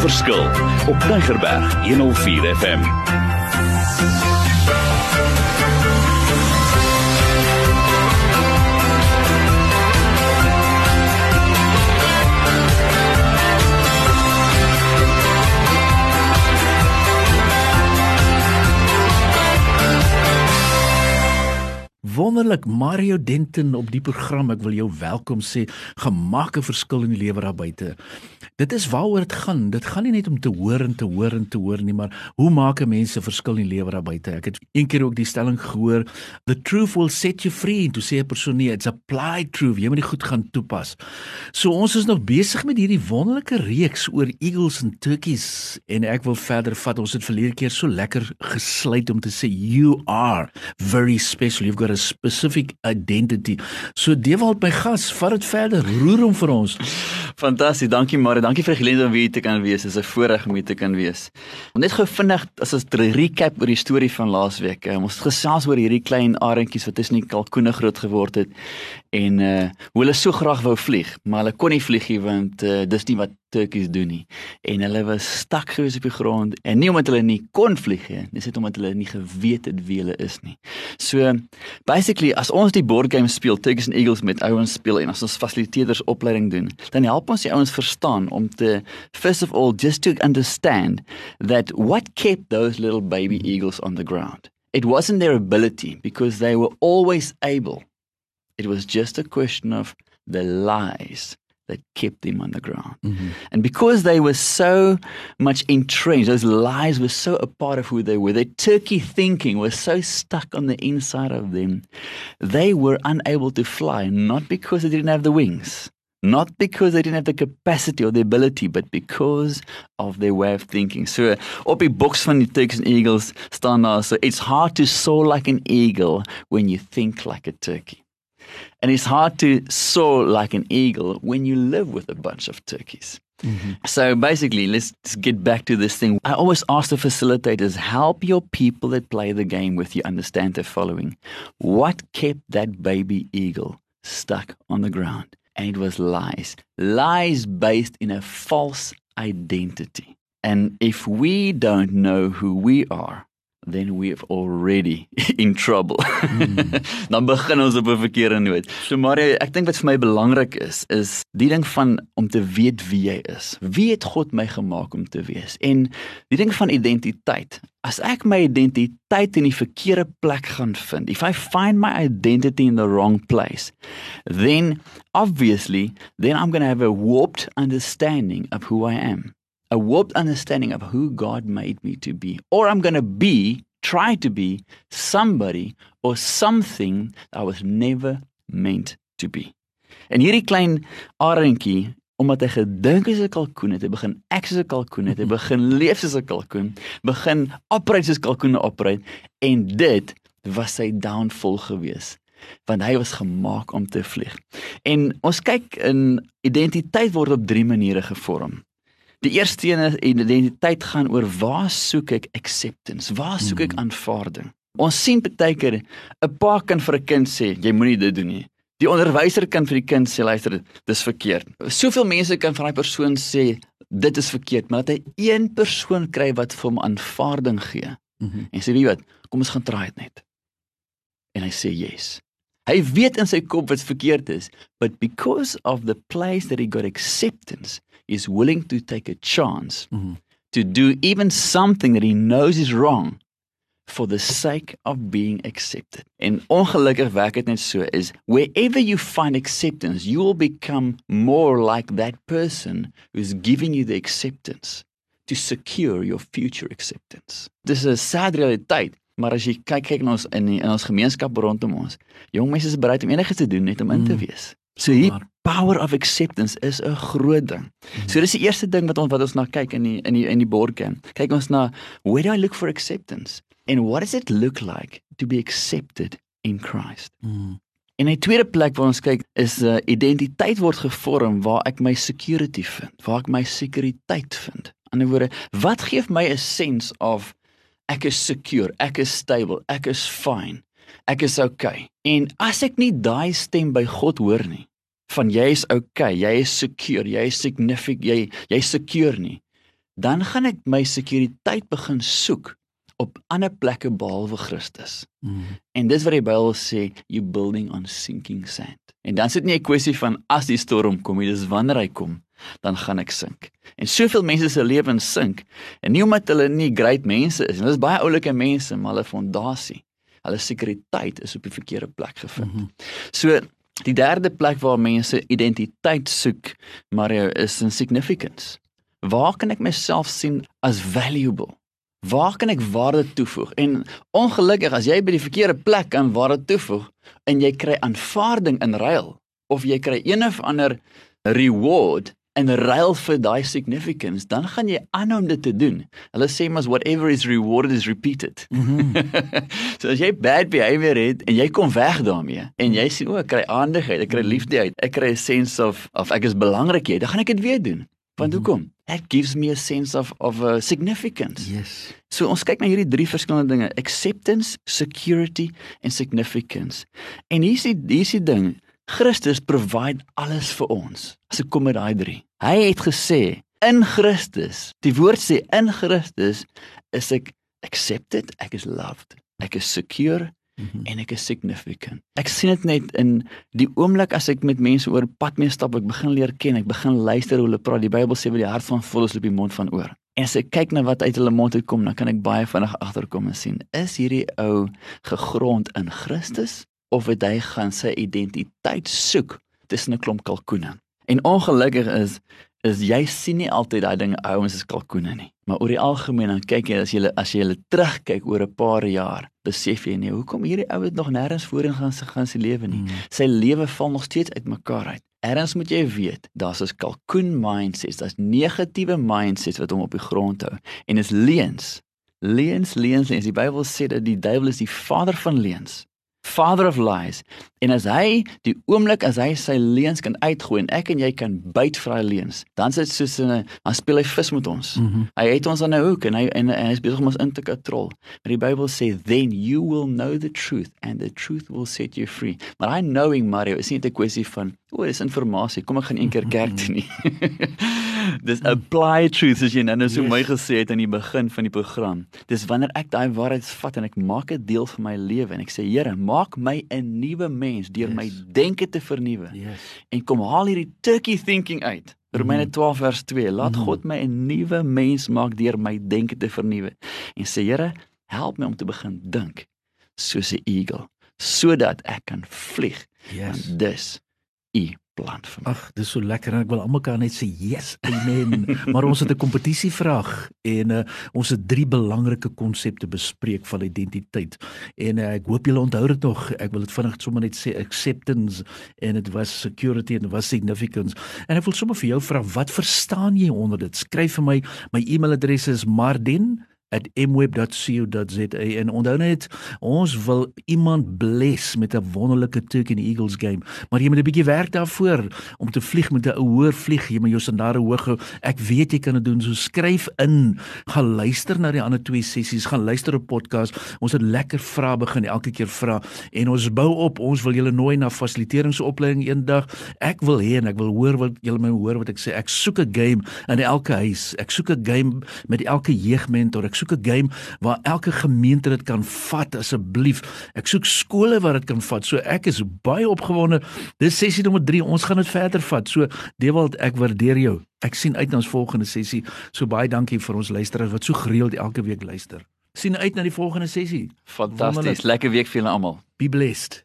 verskil op Tigerberg 104 FM. Wonderlik Mario Denton op die program. Ek wil jou welkom sê. Gemaak 'n verskil in die lewe daar buite. Dit is waaroor dit gaan. Dit gaan nie net om te hoor en te hoor en te hoor nie, maar hoe maak 'n mens 'n verskil in die lewe daar buite? Ek het een keer ook die stelling gehoor, the truth will set you free. En toe sê 'n persoon nee, it's applied truth. Jy moet dit goed gaan toepas. So ons is nog besig met hierdie wonderlike reeks oor eagles en turkeys en ek wil verder vat. Ons het verlede keer so lekker gesluit om te sê you are very special. You've got a specific identity. So Dewald my gas, vat dit verder. Roer hom vir ons. Fantasties. Dankie Marie dankie vir die geleentheid om hier te kan wees. Dit is 'n voorreg om hier te kan wees. Net gou vinnig as ons 'n recap oor die storie van laasweek. Um, ons gesels oor hierdie klein arendjies wat tussen die kalkoene groot geword het en uh hoe hulle so graag wou vlieg, maar hulle kon nie vlieg nie want uh, dis nie wat turkies doen nie. En hulle was stak gewees op die grond en nie omdat hulle nie kon vlieg nie, dis net omdat hulle nie geweet het wie hulle is nie. So basically as ons die board game speel Turkies and Eagles met ouens speel en as ons fasiliteerders opleiding doen, dan help ons die ouens verstaan om te first of all just to understand that what kept those little baby eagles on the ground. It wasn't their ability because they were always able It was just a question of the lies that kept them on the ground. Mm-hmm. And because they were so much entrenched, those lies were so a part of who they were, their turkey thinking was so stuck on the inside of them, they were unable to fly, not because they didn't have the wings. Not because they didn't have the capacity or the ability, but because of their way of thinking. So, op die box van die Turks and Eagles staan daar so it's hard to soar like an eagle when you think like a turkey. And it's hard to soar like an eagle when you live with a bunch of turkeys. Mm-hmm. So basically, let's get back to this thing. I always ask the facilitators help your people that play the game with you understand the following. What kept that baby eagle stuck on the ground? And it was lies. Lies based in a false identity. And if we don't know who we are, then we have already in trouble. Mm. dan begin ons op 'n verkeerde noot. So Marie, ek dink wat vir my belangrik is, is die ding van om te weet wie jy is. Wie het God my gemaak om te wees? En die ding van identiteit. As ek my identiteit in die verkeerde plek gaan vind, if I find my identity in the wrong place, then obviously, then I'm going to have a warped understanding of who I am a warped understanding of who God made me to be. Or I'm going to be, try to be, somebody or something I was never meant to be. En hierdie klein arendjie omdat hy gedink hy's 'n kalkoen het, hy begin ek soos 'n kalkoen het, hy begin leef soos 'n kalkoen, begin operate soos kalkoene operate en dit was sy downfall gewees want hy was gemaak om te vlieg. En ons kyk in identiteit word op drie maniere gevorm. Die eerste een identiteit gaan oor waar soek ek acceptance? Waar soek ek hmm. aanvaarding? Ons sien baie keer 'n pa kan vir 'n kind sê jy moenie dit doen nie. Die onderwyser kan vir die kind sê luister dis verkeerd. Soveel mense kan van daai persoon sê dit is verkeerd, maar dat hy een persoon kry wat vir hom aanvaarding gee. Mm -hmm. En sê wie weet, kom ons gaan try dit net. En hy sê yes. Hy weet in sy kop wat verkeerd is, but because of the place that he got acceptance, is willing to take a chance mm-hmm. to do even something that he knows is wrong for the sake of being accepted. En ongelukkig werk dit net so is wherever you find acceptance, you will become more like that person who's giving you the acceptance to secure your future acceptance. Dis 'n sad realiteit, maar as jy kyk kyk na ons in die, in ons gemeenskap rondom ons, jong mense is bereid om enigiets te doen net om in te mm. wees. So hier power of acceptance is 'n groot ding. So dis die eerste ding wat ons wat ons na kyk in die in die in die board game. Kyk ons na where do I look for acceptance and what does it look like to be accepted in Christ? Mm. En 'n tweede plek waar ons kyk is 'n uh, identiteit word gevorm waar ek my security vind, waar ek my sekuriteit vind. In 'n woorde, wat gee my 'n sense of ek is secure, ek is stable, ek is fine. Ek is okay. En as ek nie daai stem by God hoor nie, van jy is okay, jy is secure, jy is significant, jy jy secure nie, dan gaan ek my sekuriteit begin soek op ander plekke behalwe Christus. Mm. En dis wat die Bybel sê, you building on sinking sand. En dan sit nie 'n kwessie van as die storm kom, nie, dis wanneer hy kom, dan gaan ek sink. En soveel mense se lewens sink, en nie omdat hulle nie great mense is, hulle is baie oulike mense, maar hulle fondasie, hulle sekuriteit is op die verkeerde plek gevind. Mhm. So die derde plek waar mense identiteit soek, Mario, is in significance. Waar kan ek myself sien as valuable? Waar kan ek waarde toevoeg? En ongelukkig as jy by die verkeerde plek aan waarde toevoeg en jy kry aanvaarding in ruil of jy kry een of ander reward in ruil vir daai significance, dan gaan jy aanhou om dit te doen. Hulle sê mos whatever is rewarded is repeated. Mhm. so as jy bad behavior het en jy kom weg daarmee en jy sien o, ek kry aandadigheid, ek kry liefde uit, ek kry 'n sense of of ek is belangrik hier, dan gaan ek dit weer doen. Want Mhm. hoekom? It gives me a sense of of uh, significance. Yes. So ons kyk na hierdie drie verskillende dinge: acceptance, security en significance. En hier's die hier's die ding, Christus provide alles vir ons. As ek kom met daai drie. Hy het gesê in Christus, die woord sê in Christus is ek accepted, ek is loved, ek is secure Mhm. en ek is significant. Ek sien dit net in die oomblik as ek met mense oor pad mee stap, ek begin leer ken, ek begin luister hoe hulle praat. Die Bybel sê wat die hart van vol is, loop die mond van oor. En as ek kyk na wat uit hulle mond uitkom, dan kan ek baie vinnig agterkom en sien, is hierdie ou gegrond in Christus of het hy gaan sy identiteit soek tussen 'n klomp kalkoene? En ongelukkig is is jy sien nie altyd daai dinge ouens is kalkoene nie. Maar oor die algemeen dan kyk jy as jy as jy hulle terugkyk oor 'n paar jaar, besef jy nee, hoekom hierdie ou het nog nêrens voorheen gaan sy gaan sy lewe nie. Mm. Sy lewe val nog steeds uitmekaar uit. Erns moet jy weet, daar's 'n kalkoen mindsets, daar's negatiewe mindsets wat hom op die grond hou en is leuns. Leuns, leuns, leuns. Die Bybel sê dat die duiwel is die vader van leuns. Father of lies. En as hy die oomblik as hy sy leuns kan uitgooi en ek en jy kan byt vir hy leuns, dan sit soos 'n dan speel hy vis met ons. Mhm. Hy het ons aan 'n hoek en hy en, en hy is besig om ons in te katrol. Maar die Bybel sê then you will know the truth and the truth will set you free. Maar hy knowing Mario is nie 'n kwessie van o, dis inligting. Kom ek gaan een keer kerk toe nie. dis apply truth as jy nou so Yes. mooi gesê het aan die begin van die program. Dis wanneer ek daai waarheid vat en ek maak dit deel van my lewe en ek sê Here, maak my 'n nuwe mens deur Yes. my denke te vernuwe Yes. en kom haal hierdie turkey thinking uit. Romeine Mhm. 12 vers 2. Laat Mhm. God my 'n nuwe mens maak deur my denke te vernuwe. En sê Here, help my om te begin dink soos 'n eagle sodat ek kan vlieg. Yes. Want dis u plan vir my. Ag, dis so lekker en ek wil almekaar net sê yes, amen. maar ons het 'n kompetisievraag en uh, ons het drie belangrike konsepte bespreek van identiteit. En uh, ek hoop julle onthou dit nog. Ek wil dit vinnig sommer net sê acceptance en dit was security dit was significance. En ek wil sommer vir jou vra, wat verstaan jy onder dit? Skryf vir my. My e-mailadres is mardin @mweb.co.za en onthou net ons wil iemand bless met 'n wonderlike Turkey and Eagles game. Maar jy moet 'n bietjie werk daarvoor om te vlieg met 'n hoër vlieg. Jy moet jou standaarde hoog hou. Ek weet jy kan dit doen so skryf in. Gaan luister na die ander twee sessies. Gaan luister op podcast. Ons het lekker vrae begin elke keer vra. En ons bou op. Ons wil julle nooi na fasiliteeringsopleiding eendag. Ek wil hê en ek wil hoor wat julle my hoor wat ek sê. Ek soek 'n game in elke huis. Ek soek 'n game met elke jeugmentor soek 'n game waar elke gemeente dit kan vat asseblief. Ek soek skole waar dit kan vat. So ek is baie opgewonde. Dis sessie nommer 3. Ons gaan dit verder vat. So Dewald, ek waardeer jou. Ek sien uit na ons volgende sessie. So baie dankie vir ons luisteraars wat so gereeld elke week luister. Sien uit na die volgende sessie. Fantasties. Lekker week vir julle almal. Be blessed.